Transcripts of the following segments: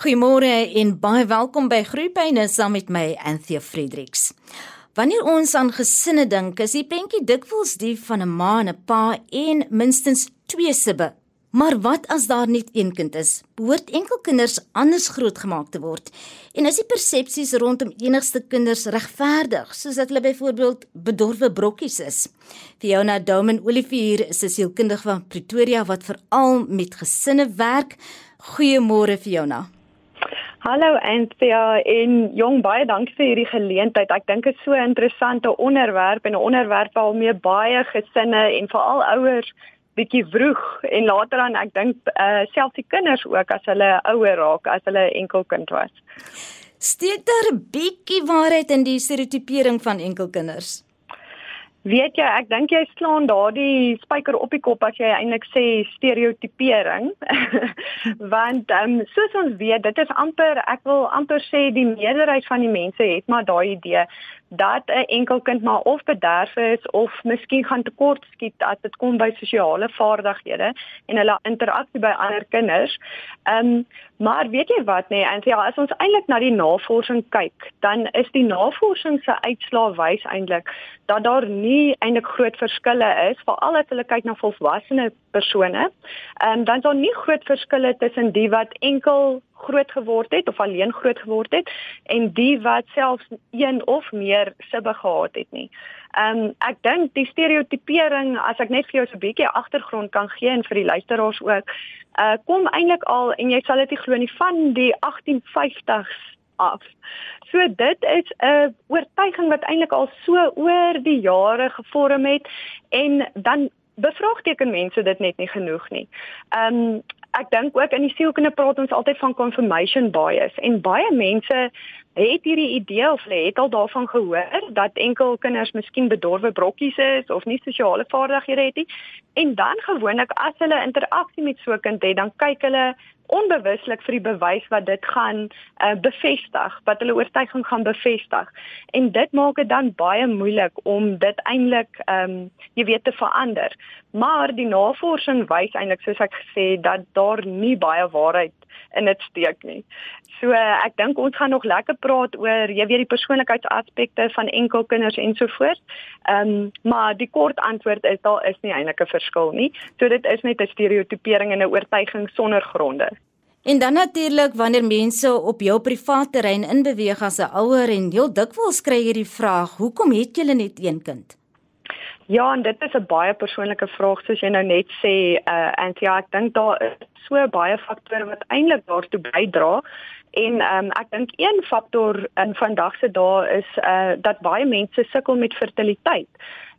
Goeiemôre en baie welkom by Groepyne saam met my Anthea Fredericks. Wanneer ons aan gesinne dink, is die prentjie dikwels die van 'n ma en 'n pa en minstens twee sibbe. Maar wat as daar net een kind is? Behoort enkel kinders anders grootgemaak te word? En is die persepsies rondom enigste kinders regverdig, soos dat hulle byvoorbeeld bedorwe brokkies is? Fiona Domen Olivier is 'n sielkundige van Pretoria wat veral met gesinne werk. Goeiemôre Fiona. Hallo Anthea en jong baie dankie vir hierdie geleentheid. Ek dink dit is so 'n interessante onderwerp en 'n onderwerp waarmee baie gesinne en veral ouers bietjie vroeg en later dan ek dink uh, selfs die kinders ook as hulle ouer raak as hulle enkelkind was. Steek daar 'n bietjie waarheid in die stereotipering van enkelkinders? Weet jy, ek dink jy slaan daardie spyker op die kop as jy eintlik sê stereotipering. Want ehm um, soos ons weet, dit is amper ek wil amper sê die meerderheid van die mense het maar daai idee dat 'n enkel kind maar of bederf is of miskien gaan tekort skiet as dit kom by sosiale vaardighede en hulle interaksie by ander kinders. Ehm um, maar weet jy wat nee, en ja, as ons eintlik na die navorsing kyk, dan is die navorsing se uitslae wys eintlik dat daar nie eintlik groot verskille is veral as hulle kyk na volwasse persone. Ehm um, dan is daar nie groot verskille tussen die wat enkel groot geword het of alleen groot geword het en die wat selfs een of meer sibbe gehad het nie. Ehm um, ek dink die stereotipering as ek net vir jou so 'n bietjie agtergrond kan gee en vir die luisteraars ook, uh kom eintlik al en jy sal dit nie glo nie van die 1850s af. So dit is 'n oortuiging wat eintlik al so oor die jare gevorm het en dan bevraagteken mense dit net nie genoeg nie. Ehm um, ek dink ook in die sielkunde praat ons altyd van confirmation bias en baie mense het hierdie idee of hulle het al daarvan gehoor dat enkel kinders miskien bedorwe brokkies is of nie sosiale vaardighede het nie en dan gewoonlik as hulle interaksie met so 'n kind het dan kyk hulle onbewuslik vir die bewys wat dit gaan uh, bevestig, wat hulle oortuiging gaan bevestig. En dit maak dit dan baie moeilik om dit eintlik ehm um, jy weet te verander. Maar die navorsing wys eintlik soos ek gesê dat daar nie baie waarheid in dit steek nie. So uh, ek dink ons gaan nog lekker praat oor jy weet die persoonlikheidsaspekte van enkelkinders ensovoorts. Ehm um, maar die kort antwoord is daar is nie eintlik 'n verskil nie. So dit is net 'n stereotipering en 'n oortuiging sonder gronde. En dan natuurlik wanneer mense op jou privaat terrein inbeweeg as 'n ouer en heel dikwels kry jy die vraag, "Hoekom het julle net een kind?" Ja, en dit is 'n baie persoonlike vraag soos jy nou net sê, uh en ja, ek dink daar is so baie faktore wat eintlik daartoe bydra. En ehm um, ek dink een faktor in vandag se dae is uh dat baie mense sukkel met fertiliteit.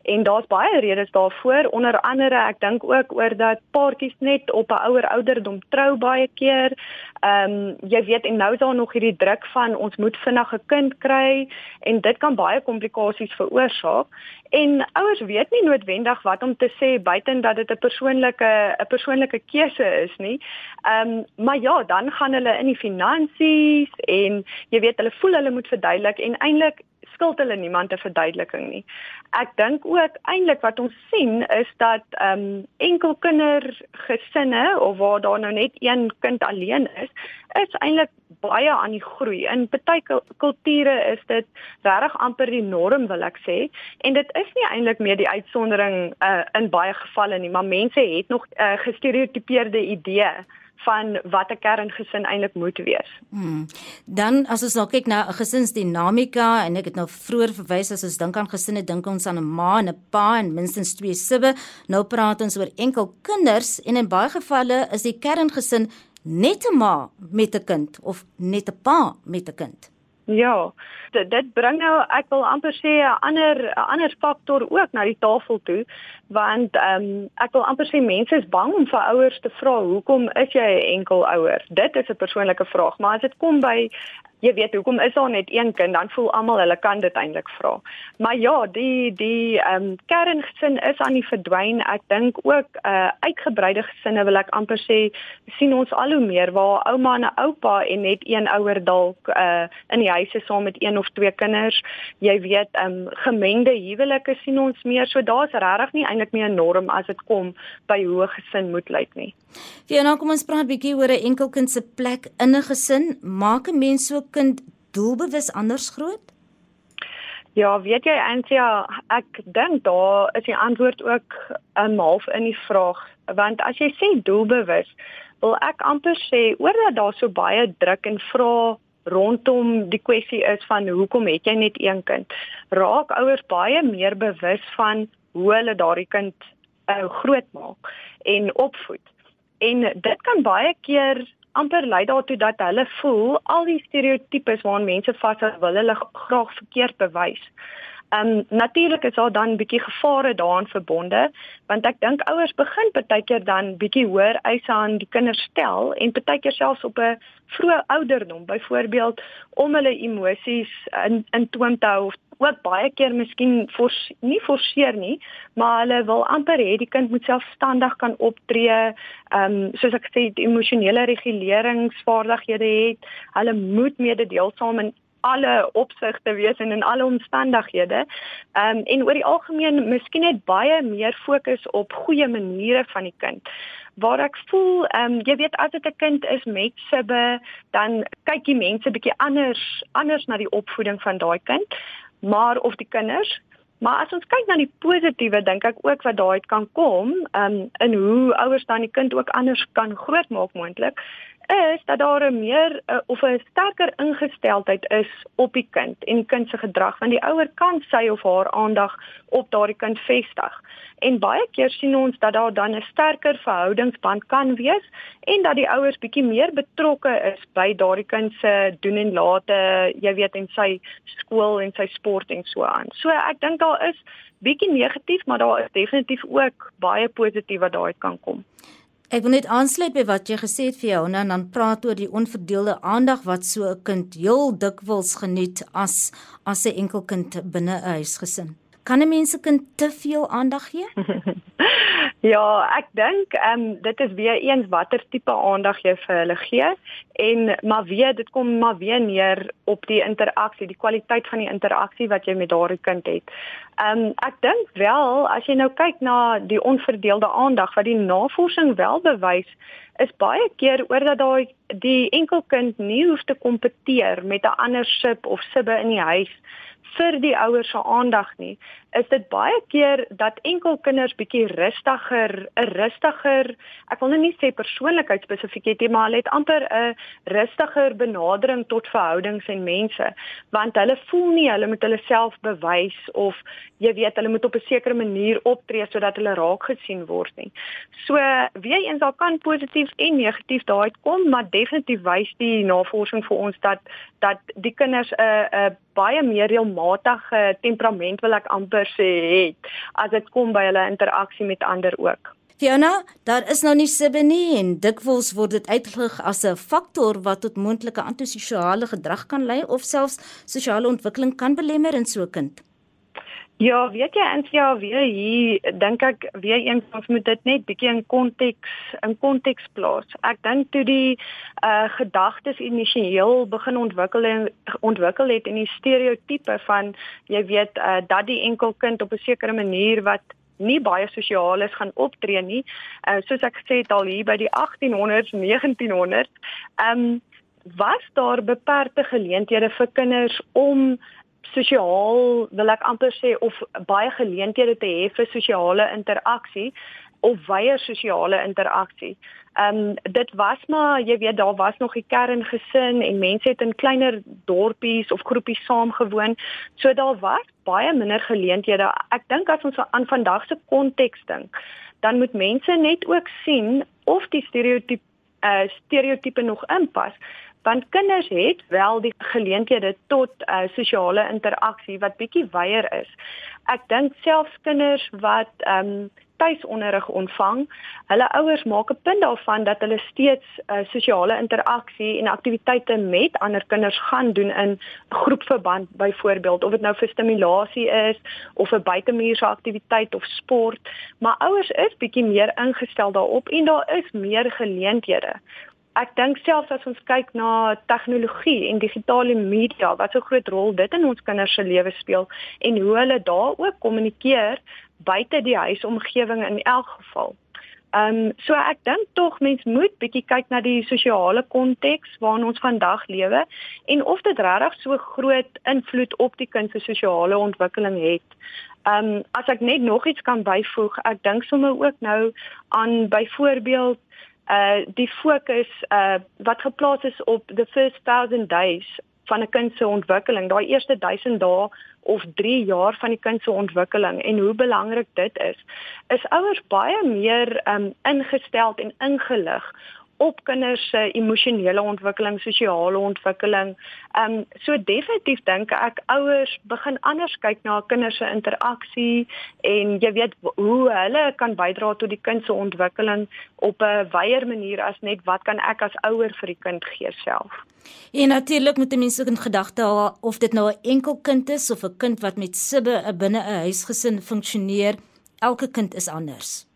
En daar's baie redes daarvoor, onder andere ek dink ook oor dat paartjies net op 'n ouer ouderdom trou baie keer. Ehm um, jy weet en nou is daar nog hierdie druk van ons moet vinnig 'n kind kry en dit kan baie komplikasies veroorsaak. En ouers weet nie noodwendig wat om te sê buiten dat dit 'n persoonlike 'n persoonlike keuse is nie. Ehm um, maar ja, dan gaan hulle in die finansies en jy weet hulle voel hulle moet verduidelik en eintlik skuld hulle niemand 'n verduideliking nie. Ek dink ook eintlik wat ons sien is dat ehm um, enkel kindergesinne of waar daar nou net een kind alleen is, is eintlik baie aan die groei. In baie kulture is dit regtig amper die norm wil ek sê en dit is nie eintlik meer die uitsondering uh, in baie gevalle nie, maar mense het nog uh, gestereotipeerde idee van wat 'n kerngesin eintlik moet wees. Hmm. Dan as ons nou kyk na 'n gesinsdinamika en ek het nou vroeër verwys as ons dink aan gesinne dink ons aan 'n ma en 'n pa en minstens twee sibbe. Nou praat ons oor enkel kinders en in baie gevalle is die kerngesin net 'n ma met 'n kind of net 'n pa met 'n kind. Ja, dit, dit bring nou ek wil amper sê 'n ander 'n ander faktor ook na die tafel toe want ehm um, ek wil amper sê mense is bang om vir ouers te vra hoekom is jy 'n enkel ouer? Dit is 'n persoonlike vraag, maar as dit kom by jy weet hoekom is daar net een kind dan voel almal hulle kan dit eintlik vra. Maar ja, die die ehm um, kerngesin is aan die verdwyn. Ek dink ook uh uitgebreide gesinne wil ek amper sê sien ons al hoe meer waar ouma en 'n oupa en net een ouer dalk uh in die huis is saam met een of twee kinders. Jy weet ehm um, gemengde huwelike sien ons meer. So daar's regtig nie eintlik meer 'n norm as dit kom by hoe 'n gesin moet lyk nie. Fiona, kom ons praat bietjie oor 'n enkelkind se plek in 'n gesin. Maak 'n mens so kind doelbewus anders groot? Ja, weet jy Antia, ek dink daar is die antwoord ook 'n half in die vraag, want as jy sê doelbewus, wil ek amper sê oor dat daar so baie druk en vra rondom die kwessie is van hoekom het jy net een kind? Raak ouers baie meer bewus van hoe hulle daardie kind uh, grootmaak en opvoed. En dit kan baie keer amper lei daartoe dat hulle voel al die stereotypes waaraan mense vashou wil hulle graag verkeerd bewys. Ehm um, natuurlik is daar dan bietjie gevare daaraan verbonde want ek dink ouers begin baie keer dan bietjie hoër eise aan die kinders stel en baie keer selfs op 'n vroeë ouderdom byvoorbeeld om hulle emosies in in toom te hou of ook baie keer miskien fors, nie forceer nie, maar hulle wil amper hê die kind moet selfstandig kan optree, ehm um, soos ek sê, emosionele reguleringsvaardighede het. Hulle moet mededeelsaam in alle opsigte wees en in alle omstandighede. Ehm um, en oor die algemeen miskien net baie meer fokus op goeie maniere van die kind waar ek voel ehm um, jy weet as dit 'n kind is met sibbe dan kyk die mense bietjie anders anders na die opvoeding van daai kind maar of die kinders. Maar as ons kyk na die positiewe dink ek ook wat daaruit kan kom um, in hoe ouers dan die kind ook anders kan grootmaak moontlik is dat daar 'n meer uh, of 'n sterker ingesteldheid is op die kind en die kind se gedrag want die ouer kan sy of haar aandag op daardie kind vestig. En baie keer sien ons dat daar dan 'n sterker verhoudingsband kan wees en dat die ouers bietjie meer betrokke is by daardie kind se doen en late, jy weet en sy skool en sy sport en so aan. So ek dink daar is bietjie negatief, maar daar is definitief ook baie positief wat daaruit kan kom. Ek wil net aansluit by wat jy gesê het vir jou en dan praat oor die onverdeelde aandag wat so 'n kind heel dikwels geniet as as 'n enkel kind binne 'n huisgesin. Kan 'n mens 'n kind te veel aandag gee? ja, ek dink ehm um, dit is weer eens watter tipe aandag jy vir hulle gee en maar weer dit kom maar weer neer op die interaksie, die kwaliteit van die interaksie wat jy met daardie kind het. Ehm um, ek dink wel as jy nou kyk na die onverdeelde aandag wat die navorsing wel bewys is baie keer oor dat daai die enkelkind nie hoef te kompeteer met 'n ander sib of sibbe in die huis vir die ouers se aandag nie, is dit baie keer dat enkel kinders bietjie rustiger, 'n rustiger, ek wil nou nie sê persoonlikheid spesifiek het nie, maar hulle het amper 'n rustiger benadering tot verhoudings en mense, want hulle voel nie hulle moet hulle self bewys of jy weet hulle moet op 'n sekere manier optree sodat hulle raak gesien word nie. So weer eens daar kan positief en negatief daaruit kom, maar definitief wys die navorsing vir ons dat dat die kinders 'n uh, 'n uh, baie meer reëlmatige temperament wil ek amper sê het as dit kom by hulle interaksie met ander ook. Fiona, daar is nou nie sibbe nie en dikwels word dit uitgelig as 'n faktor wat tot moontlike antisosiale gedrag kan lei of selfs sosiale ontwikkeling kan belemmer in so 'n kind. Ja, weet jy en ja, weer hier dink ek weer eens ons moet dit net bietjie in konteks in konteks plaas. Ek dink toe die uh gedagtes initieel begin ontwikkel en ontwikkel het in die stereotipe van jy weet uh dat die enkel kind op 'n sekere manier wat nie baie sosiaal is gaan optree nie. Uh soos ek gesê het al hier by die 1800s, 1900s, ehm um, was daar beperkte geleenthede vir kinders om sosiaal wil ek amper sê of baie geleenthede te hê vir sosiale interaksie of wye sosiale interaksie. Ehm um, dit was maar jy weet daar was nog 'n kerngesin en mense het in kleiner dorpies of groepies saamgewoon. So daar was baie minder geleenthede. Ek dink as ons aan vandag se konteks dink, dan moet mense net ook sien of die stereotipe uh, stereotipe nog inpas want kinders het wel die geleenthede tot uh, sosiale interaksie wat bietjie wyer is. Ek dink selfs kinders wat ehm um, tuisonderrig ontvang, hulle ouers maak 'n punt daarvan dat hulle steeds uh, sosiale interaksie en aktiwiteite met ander kinders gaan doen in groepverband byvoorbeeld of dit nou vir stimulasie is of 'n buitemuurse aktiwiteit of sport, maar ouers is bietjie meer ingestel daarop en daar is meer geleenthede ek dink selfs as ons kyk na tegnologie en digitale media wat so groot rol dit in ons kinders se lewe speel en hoe hulle daar ook kommunikeer buite die huisomgewing in elk geval. Ehm um, so ek dink tog mens moet bietjie kyk na die sosiale konteks waarin ons vandag lewe en of dit regtig so groot invloed op die kind se sosiale ontwikkeling het. Ehm um, as ek net nog iets kan byvoeg, ek dink sommer ook nou aan byvoorbeeld uh die fokus uh wat geplaas is op the first 1000 days van 'n kind se ontwikkeling, daai eerste 1000 dae of 3 jaar van die kind se ontwikkeling en hoe belangrik dit is, is ouers baie meer um ingestel en ingelig op kinders se emosionele ontwikkeling, sosiale ontwikkeling. Ehm um, so definitief dink ek ouers begin anders kyk na kinders se interaksie en jy weet hoe hulle kan bydra tot die kind se ontwikkeling op 'n wyeer manier as net wat kan ek as ouer vir die kind gee self. En natuurlik moet mense in gedagte hou of dit nou 'n enkel kind is of 'n kind wat met sibbe binne 'n huisgesin funksioneer. Elke kind is anders.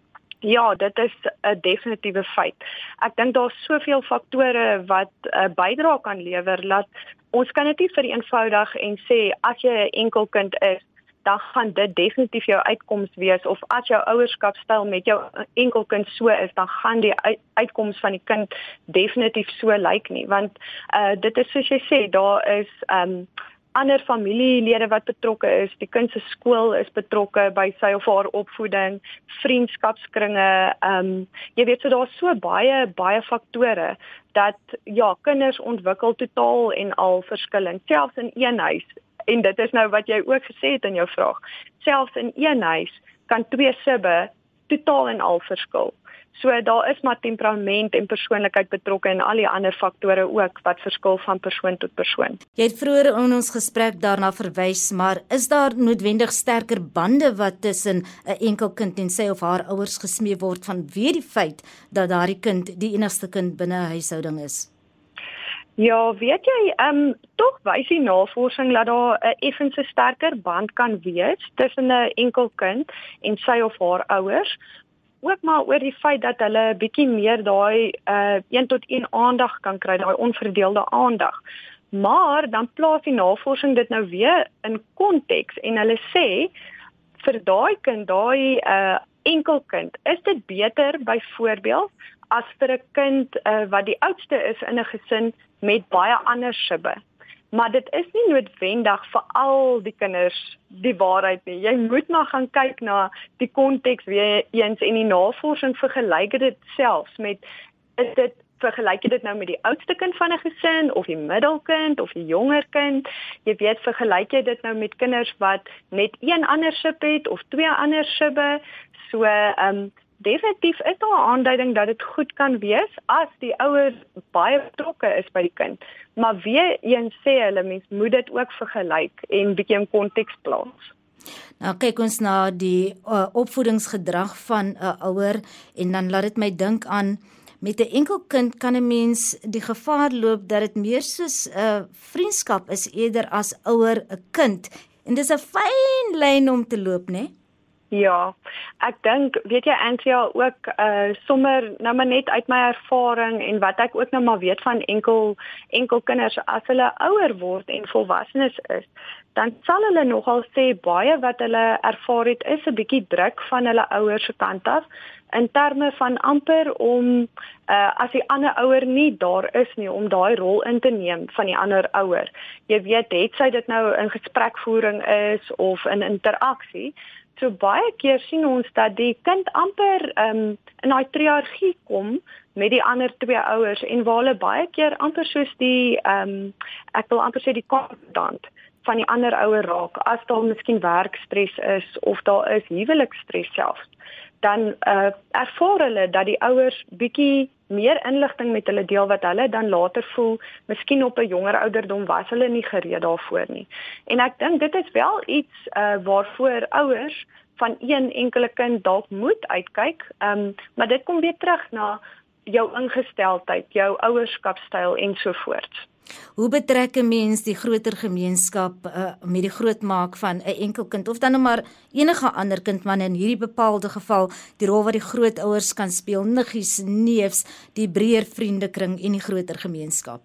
Ja, dit is 'n definitiewe feit. Ek dink daar's soveel faktore wat 'n uh, bydrae kan lewer dat ons kan dit nie vir eenvoudig en sê as jy 'n enkel kind is, dan gaan dit definitief jou uitkoms wees of as jou ouerskapstyl met jou enkel kind so is, dan gaan die uitkoms van die kind definitief so lyk nie, want uh dit is soos jy sê, daar is um ander familielede wat betrokke is, die kind se skool is betrokke by sy of haar opvoeding, vriendskapskringe, ehm um, jy weet so daar's so baie baie faktore dat ja, kinders ontwikkel totaal en al verskillend, selfs in een huis. En dit is nou wat jy ook gesê het in jou vraag. Selfs in een huis kan twee sibbe totaal en al verskil. So daar is maar temperament en persoonlikheid betrokke en al die ander faktore ook wat verskil van persoon tot persoon. Jy het vroeër in ons gesprek daarna verwys, maar is daar noodwendig sterker bande wat tussen 'n enkel kind en sy of haar ouers gesmee word vanweë die feit dat daardie kind die enigste kind binne 'n huishouding is? Ja, weet jy, ehm um, tog wys die navorsing dat daar 'n effense sterker band kan wees tussen 'n enkel kind en sy of haar ouers ook maar oor die feit dat hulle 'n bietjie meer daai uh een tot een aandag kan kry, daai onverdeelde aandag. Maar dan plaas die navorsing dit nou weer in konteks en hulle sê vir daai kind, daai uh enkelkind, is dit beter byvoorbeeld as vir 'n kind uh wat die oudste is in 'n gesin met baie ander sibbe maar dit is nie noodwendig vir al die kinders die waarheid nie. Jy moet maar gaan kyk na die konteks weer eens en die navorsing vergelyk dit selfs met is dit vergelyk jy dit nou met die oudste kind van 'n gesin of die middelkind of die jonger kind? Jy weet vergelyk jy dit nou met kinders wat net een ander sib het of twee ander sibbe? So ehm um, definitief is daar 'n aanduiding dat dit goed kan wees as die ouers baie betrokke is by die kind. Maar weer een sê hulle mens moet dit ook vergelyk en bietjie in konteks plaas. Nou kyk ons na die uh, opvoedingsgedrag van 'n uh, ouer en dan laat dit my dink aan met 'n enkel kind kan 'n mens die gevaar loop dat dit meer soos 'n uh, vriendskap is eerder as ouer 'n kind. En dis 'n fyn lyn om te loop, né? Nee? Ja, ek dink weet jy Antia ook uh sommer nou maar net uit my ervaring en wat ek ook nou maar weet van enkel enkel kinders as hulle ouer word en volwassenes is, dan sal hulle nogal sê baie wat hulle ervaar het is 'n bietjie druk van hulle ouers se kant af in terme van amper om uh as die ander ouer nie daar is nie om daai rol in te neem van die ander ouer. Jy weet, het sy dit nou in gesprekvoering is of in interaksie So baie keer sien ons dat die kind amper um, in daai triargie kom met die ander twee ouers en waar hulle baie keer amper soos die ehm um, ek wil amper sê die kontant van die ander ouer raak as daar miskien werkstres is of daar is huweliksstres selfs dan uh, ervaar hulle dat die ouers bietjie meer inligting met hulle deel wat hulle dan later voel miskien op 'n jonger ouderdom was hulle nie gereed daarvoor nie. En ek dink dit is wel iets uh, waarvoor ouers van een enkele kind dalk moet uitkyk. Ehm um, maar dit kom weer terug na jou ingesteldheid, jou ouerskapstyl ensovoorts. Hoe betrek 'n mens die groter gemeenskap uh, met die grootmaak van 'n enkel kind of dan nou maar enige ander kind man in hierdie bepaalde geval die rol wat die grootouers kan speel, niggies, neefs, die breër vriendekring en die groter gemeenskap?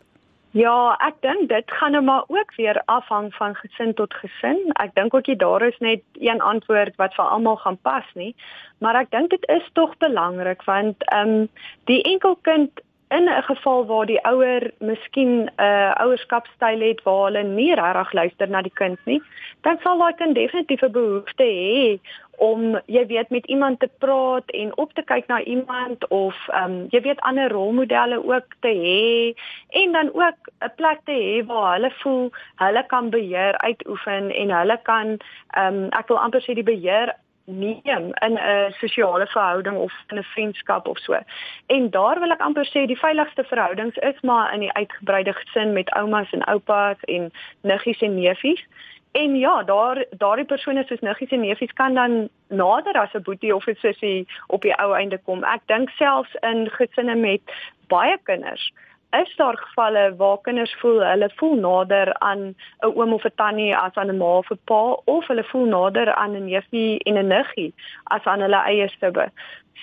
Ja, ek dink dit gaan nou maar ook weer afhang van gesin tot gesin. Ek dink ook jy daar is net een antwoord wat vir almal gaan pas nie, maar ek dink dit is tog belangrik want ehm um, die enkelkind in 'n geval waar die ouer miskien 'n uh, ouerskapstyl het waar hulle nie regtig luister na die kind nie, dan sal daai kind definitief 'n behoefte hê om jy weet met iemand te praat en op te kyk na iemand of ehm um, jy weet ander rolmodelle ook te hê en dan ook 'n plek te hê waar hulle voel hulle kan beheer uitoefen en hulle kan ehm um, ek wil amper sê die beheer neem in 'n sosiale verhouding of in 'n vriendskap of so. En daar wil ek amper sê die veiligste verhoudings is maar in die uitgebreide gesin met oumas en oupas en niggies en neefies. En ja, daar daardie persone soos niggies en neefies kan dan nader as 'n boetie of 'n sussie op die ou einde kom. Ek dink selfs in gesinne met baie kinders is daar gevalle waar kinders voel hulle voel nader aan 'n oom of 'n tannie as aan 'n ma of 'n pa of hulle voel nader aan 'n neefie en 'n niggie as aan hulle eie stubbe.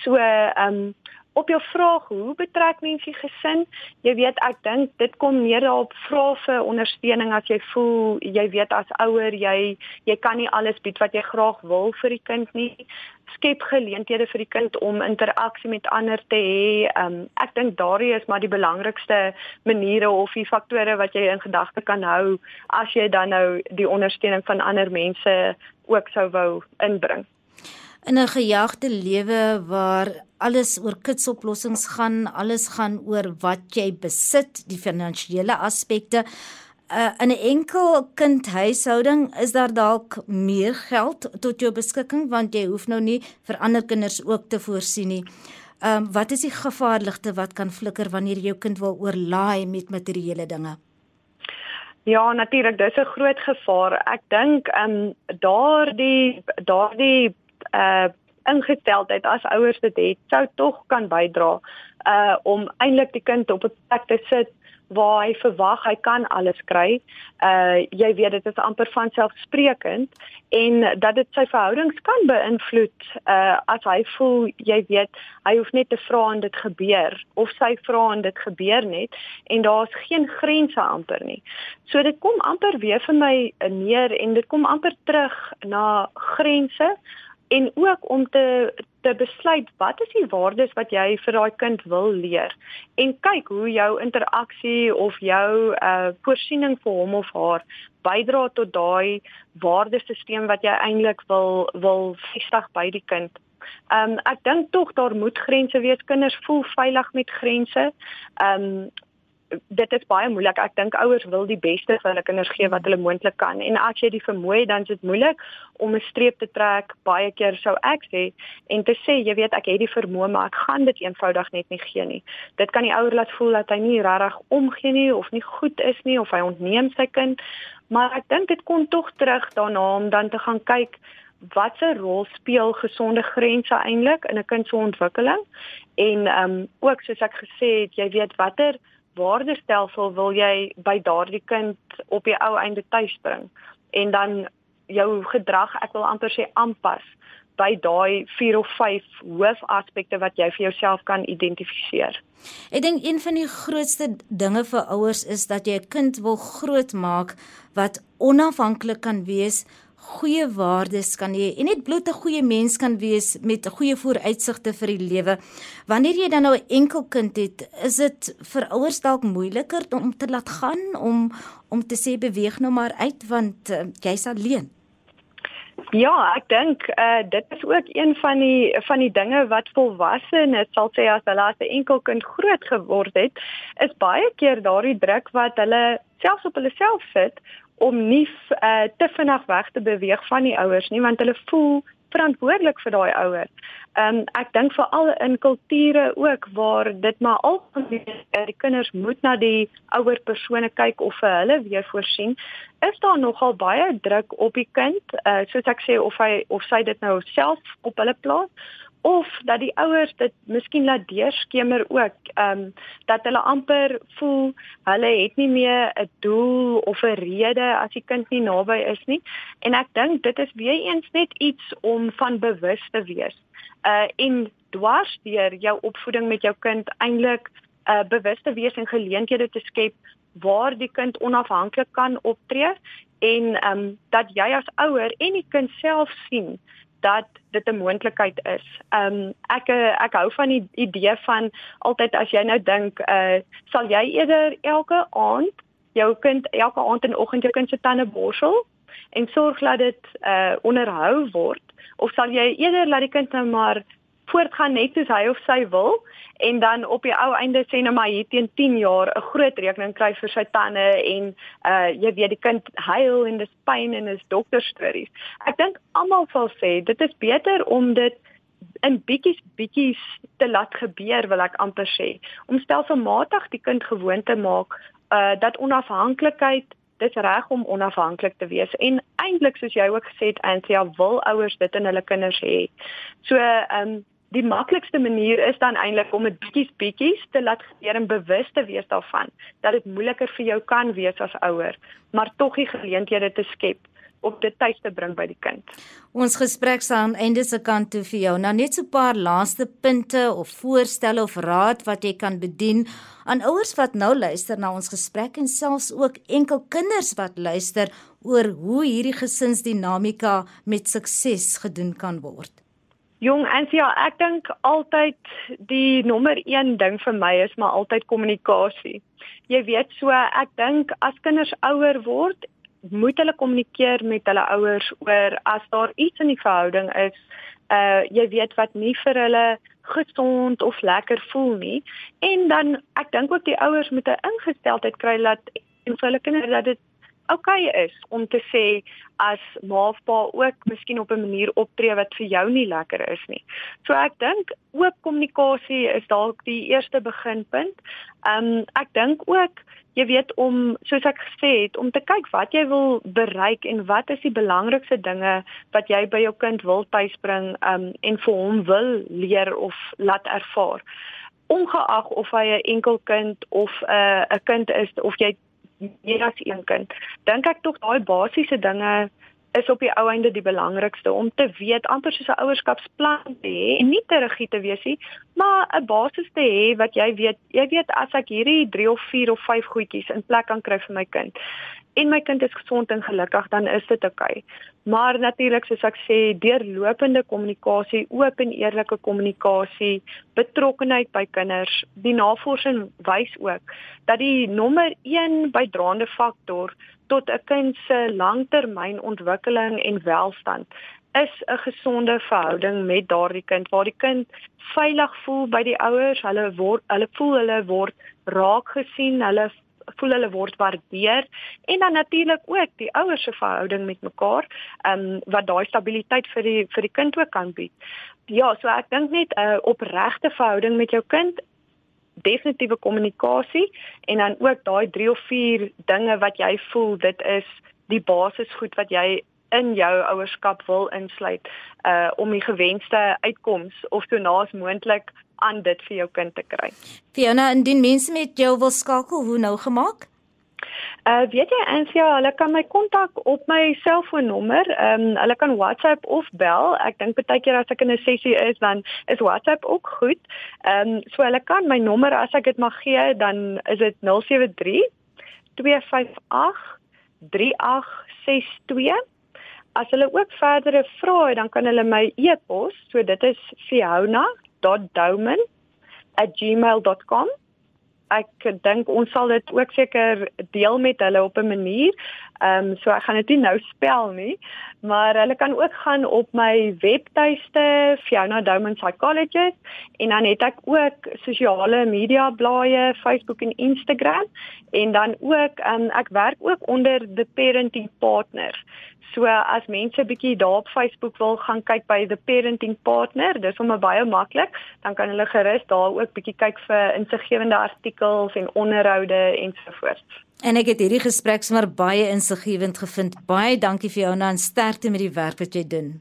So ehm um, op jou vraag hoe betrek mens die gesin? Jy weet ek dink dit kom meer daarop vra vir ondersteuning as jy voel jy weet as ouer jy jy kan nie alles bied wat jy graag wil vir die kind nie. Skep geleenthede vir die kind om interaksie met ander te hê. Um, ek dink daardie is maar die belangrikste maniere of die faktore wat jy in gedagte kan hou as jy dan nou die ondersteuning van ander mense ook sou wou inbring in 'n gejagte lewe waar alles oor kitsoplossings gaan, alles gaan oor wat jy besit, die finansiële aspekte. Uh, in 'n enkel kind huishouding is daar dalk meer geld tot jou beskikking want jy hoef nou nie vir ander kinders ook te voorsien nie. Ehm um, wat is die gevaarligte wat kan flikker wanneer jou kind wil oorlaai met materiële dinge? Ja, natuurlik, dis 'n groot gevaar. Ek dink ehm um, daardie daardie uh ingesteldheid as ouers dit het sou tog kan bydra uh om eintlik die kind op 'n plek te sit waar hy verwag hy kan alles kry. Uh jy weet dit is amper van selfsprekend en dat dit sy verhoudings kan beïnvloed uh as hy voel jy weet hy hoef net te vra en dit gebeur of sy vra en dit gebeur net en daar's geen grense amper nie. So dit kom amper weer vir my neer en dit kom amper terug na grense en ook om te te besluit wat is die waardes wat jy vir daai kind wil leer en kyk hoe jou interaksie of jou uh voorsiening vir hom of haar bydra tot daai waardesisteem wat jy eintlik wil wil vestig by die kind. Um ek dink tog daar moet grense wees. Kinders voel veilig met grense. Um dit is baie moeilik. Ek dink ouers wil die beste vir hulle kinders gee wat hulle moontlik kan. En as jy die vermoë dan is dit moeilik om 'n streep te trek. Baie keer sou ek sê en te sê, jy weet, ek het die vermoë, maar ek gaan dit eenvoudig net nie gee nie. Dit kan die ouer laat voel dat hy nie regtig omgee nie of nie goed is nie of hy ontneem sy kind. Maar ek dink dit kom tog terug daarna om dan te gaan kyk watse rol speel gesonde grense eintlik in 'n kind se ontwikkeling en ehm um, ook soos ek gesê het jy weet watter waardestelsel wil jy by daardie kind op die ou einde tuis bring en dan jou gedrag ek wil amper sê aanpas by daai 4 of 5 hoofaspekte wat jy vir jouself kan identifiseer. Ek dink een van die grootste dinge vir ouers is dat jy 'n kind wil grootmaak wat onafhanklik kan wees goeie waardes kan hê en net bloot 'n goeie mens kan wees met goeie vooruitsigte vir die lewe. Wanneer jy dan nou 'n enkel kind het, is dit vir ouers dalk moeiliker om te laat gaan om om te sê beweeg nou maar uit want uh, jy's alleen. Ja, ek dink uh dit is ook een van die van die dinge wat volwassenes sal sê as hulle as 'n enkel kind groot geword het, is baie keer daardie druk wat hulle selfs op hulle self sit om nie uh, te vinnig weg te beweeg van die ouers nie want hulle voel verantwoordelik vir daai ouer. Ehm um, ek dink veral in kulture ook waar dit maar algemeen die kinders moet na die ouer persone kyk of vir hulle weer voorsien, is daar nogal baie druk op die kind, uh, soos ek sê of hy of sy dit nou self op hulle plaas of dat die ouers dit miskien laat deurskemer ook ehm um, dat hulle amper voel hulle het nie meer 'n doel of 'n rede as die kind nie naby is nie. En ek dink dit is weer eens net iets om van bewus te wees. Uh en dwars deur jou opvoeding met jou kind eintlik uh bewus te wees en geleenthede te skep waar die kind onafhanklik kan optree en ehm um, dat jy as ouer en die kind self sien dat dit 'n moontlikheid is. Ehm um, ek ek hou van die idee van altyd as jy nou dink, uh sal jy eerder elke aand jou kind elke aand en oggend jou kind se tande borsel en sorg dat dit uh onderhou word of sal jy eerder laat die kind nou maar voortgaan net soos hy of sy wil en dan op die ou einde sê nou maar hier teen 10 jaar 'n groot rekening kry vir sy tande en uh jy weet die kind huil en dis pyn en dis dokter stories. Ek dink almal sal sê dit is beter om dit in bietjies bietjies te laat gebeur wil ek amper sê om stelselmatig die kind gewoond te maak uh dat onafhanklikheid dis reg om onafhanklik te wees en eintlik soos jy ook gesê het Anthea wil ouers dit in hulle kinders hê. So ehm um, die maklikste manier is dan eintlik om dit bietjies bietjies te laat gebeur en bewus te wees daarvan dat dit moeiliker vir jou kan wees as ouer, maar tog die geleenthede te skep om dit tuis te bring by die kind. Ons gesprek staan einde se kant toe vir jou. Nou net so 'n paar laaste punte of voorstelle of raad wat jy kan bedien aan ouers wat nou luister na ons gesprek en selfs ook enkel kinders wat luister oor hoe hierdie gesinsdinamika met sukses gedoen kan word. Jong Ansia, ek dink altyd die nommer 1 ding vir my is maar altyd kommunikasie. Jy weet so, ek dink as kinders ouer word, moet hulle kommunikeer met hulle ouers oor as daar iets in die verhouding is, uh jy weet wat nie vir hulle gesond of lekker voel nie. En dan ek dink ook die ouers moet 'n ingesteldheid kry dat en vir hulle kinders dat dit oukei okay is om te sê as ma of pa ook miskien op 'n manier optree wat vir jou nie lekker is nie. So ek dink oop kommunikasie is dalk die eerste beginpunt. Um ek dink ook jy weet om soos ek gesê het om te kyk wat jy wil bereik en wat is die belangrikste dinge wat jy by jou kind wil tuisbring um en vir hom wil leer of laat ervaar ongeag of hy 'n enkel kind of 'n uh, 'n kind is of jy meer as een kind. Dink ek tog daai basiese dinge is op die ou einde die belangrikste om te weet amper soos 'n ouerskapsplan te hê en nie te rigied te wees nie, maar 'n basis te hê wat jy weet, jy weet as ek hierdie 3 of 4 of 5 goedjies in plek kan kry vir my kind en my kind is gesond en gelukkig, dan is dit oukei. Okay. Maar natuurlik soos ek sê, deurlopende kommunikasie, oop en eerlike kommunikasie, betrokkenheid by kinders. Die navorsing wys ook dat die nommer 1 bydraende faktor tot 'n kind se langtermynontwikkeling en welstand is 'n gesonde verhouding met daardie kind waar die kind veilig voel by die ouers, hulle word hulle voel hulle word raak gesien, hulle voel hulle word waardeer en dan natuurlik ook die ouers se verhouding met mekaar, ehm um, wat daai stabiliteit vir die vir die kind ook kan bied. Ja, so ek dink net 'n uh, opregte verhouding met jou kind definitiewe kommunikasie en dan ook daai 3 of 4 dinge wat jy voel dit is die basisgoed wat jy in jou ouerskap wil insluit uh om die gewenste uitkoms of so naas moontlik aan dit vir jou kind te kry. Fiona, indien mense met jou wil skakel, hoe nou gemaak? Uh weet jy Ansia, hulle kan my kontak op my selfoonnommer. Ehm um, hulle kan WhatsApp of bel. Ek dink baie keer as ek in 'n sessie is, dan is WhatsApp ook goed. Ehm um, so hulle kan my nommer as ek dit mag gee, dan is dit 073 258 3862. As hulle ook verdere vrae het, dan kan hulle my e-pos. So dit is Fiona fiona.douman@gmail.com. Ek dink ons sal dit ook seker deel met hulle op 'n manier. Ehm um, so ek gaan dit nie nou spel nie, maar hulle kan ook gaan op my webtuiste Fiona Doman Psychologist en dan het ek ook sosiale media blaaie Facebook en Instagram en dan ook ehm um, ek werk ook onder the parenting partner. So as mense bietjie daar op Facebook wil gaan kyk by the parenting partner, dis sommer baie maklik, dan kan hulle gerus daar ook bietjie kyk vir insiggewende artikels en onderhoude ensovoorts. En ek het hierdie gesprek sommer baie insiggewend gevind. Baie dankie vir jou en sterkte met die werk wat jy doen.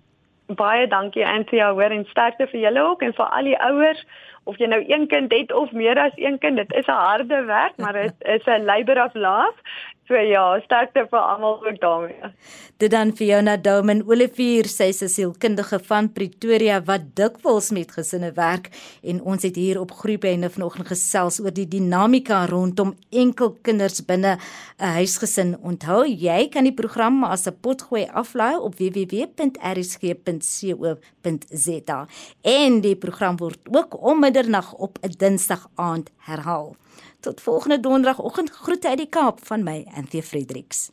Baie dankie Anthea, hoor en sterkte vir julle ook en vir al die ouers of jy nou een kind het of meer as een kind, dit is 'n harde werk, maar dit is 'n labor of love. So ja, sterkte vir almal ook daarmee. Dit dan vir jou na Domen Olivier, sy is sielkundige van Pretoria wat dikwels met gesinne werk en ons het hier op groepeinde vanoggend gesels oor die dinamika rondom enkel kinders binne 'n huisgesin. Onthou, jy kan die program as 'n potgooi aflaai op www.rsg.co.za. En die program word ook om middernag op 'n Dinsdag aand herhaal. Tot volgende donderdagoggend groete uit die Kaap van my Anthea Fredericks.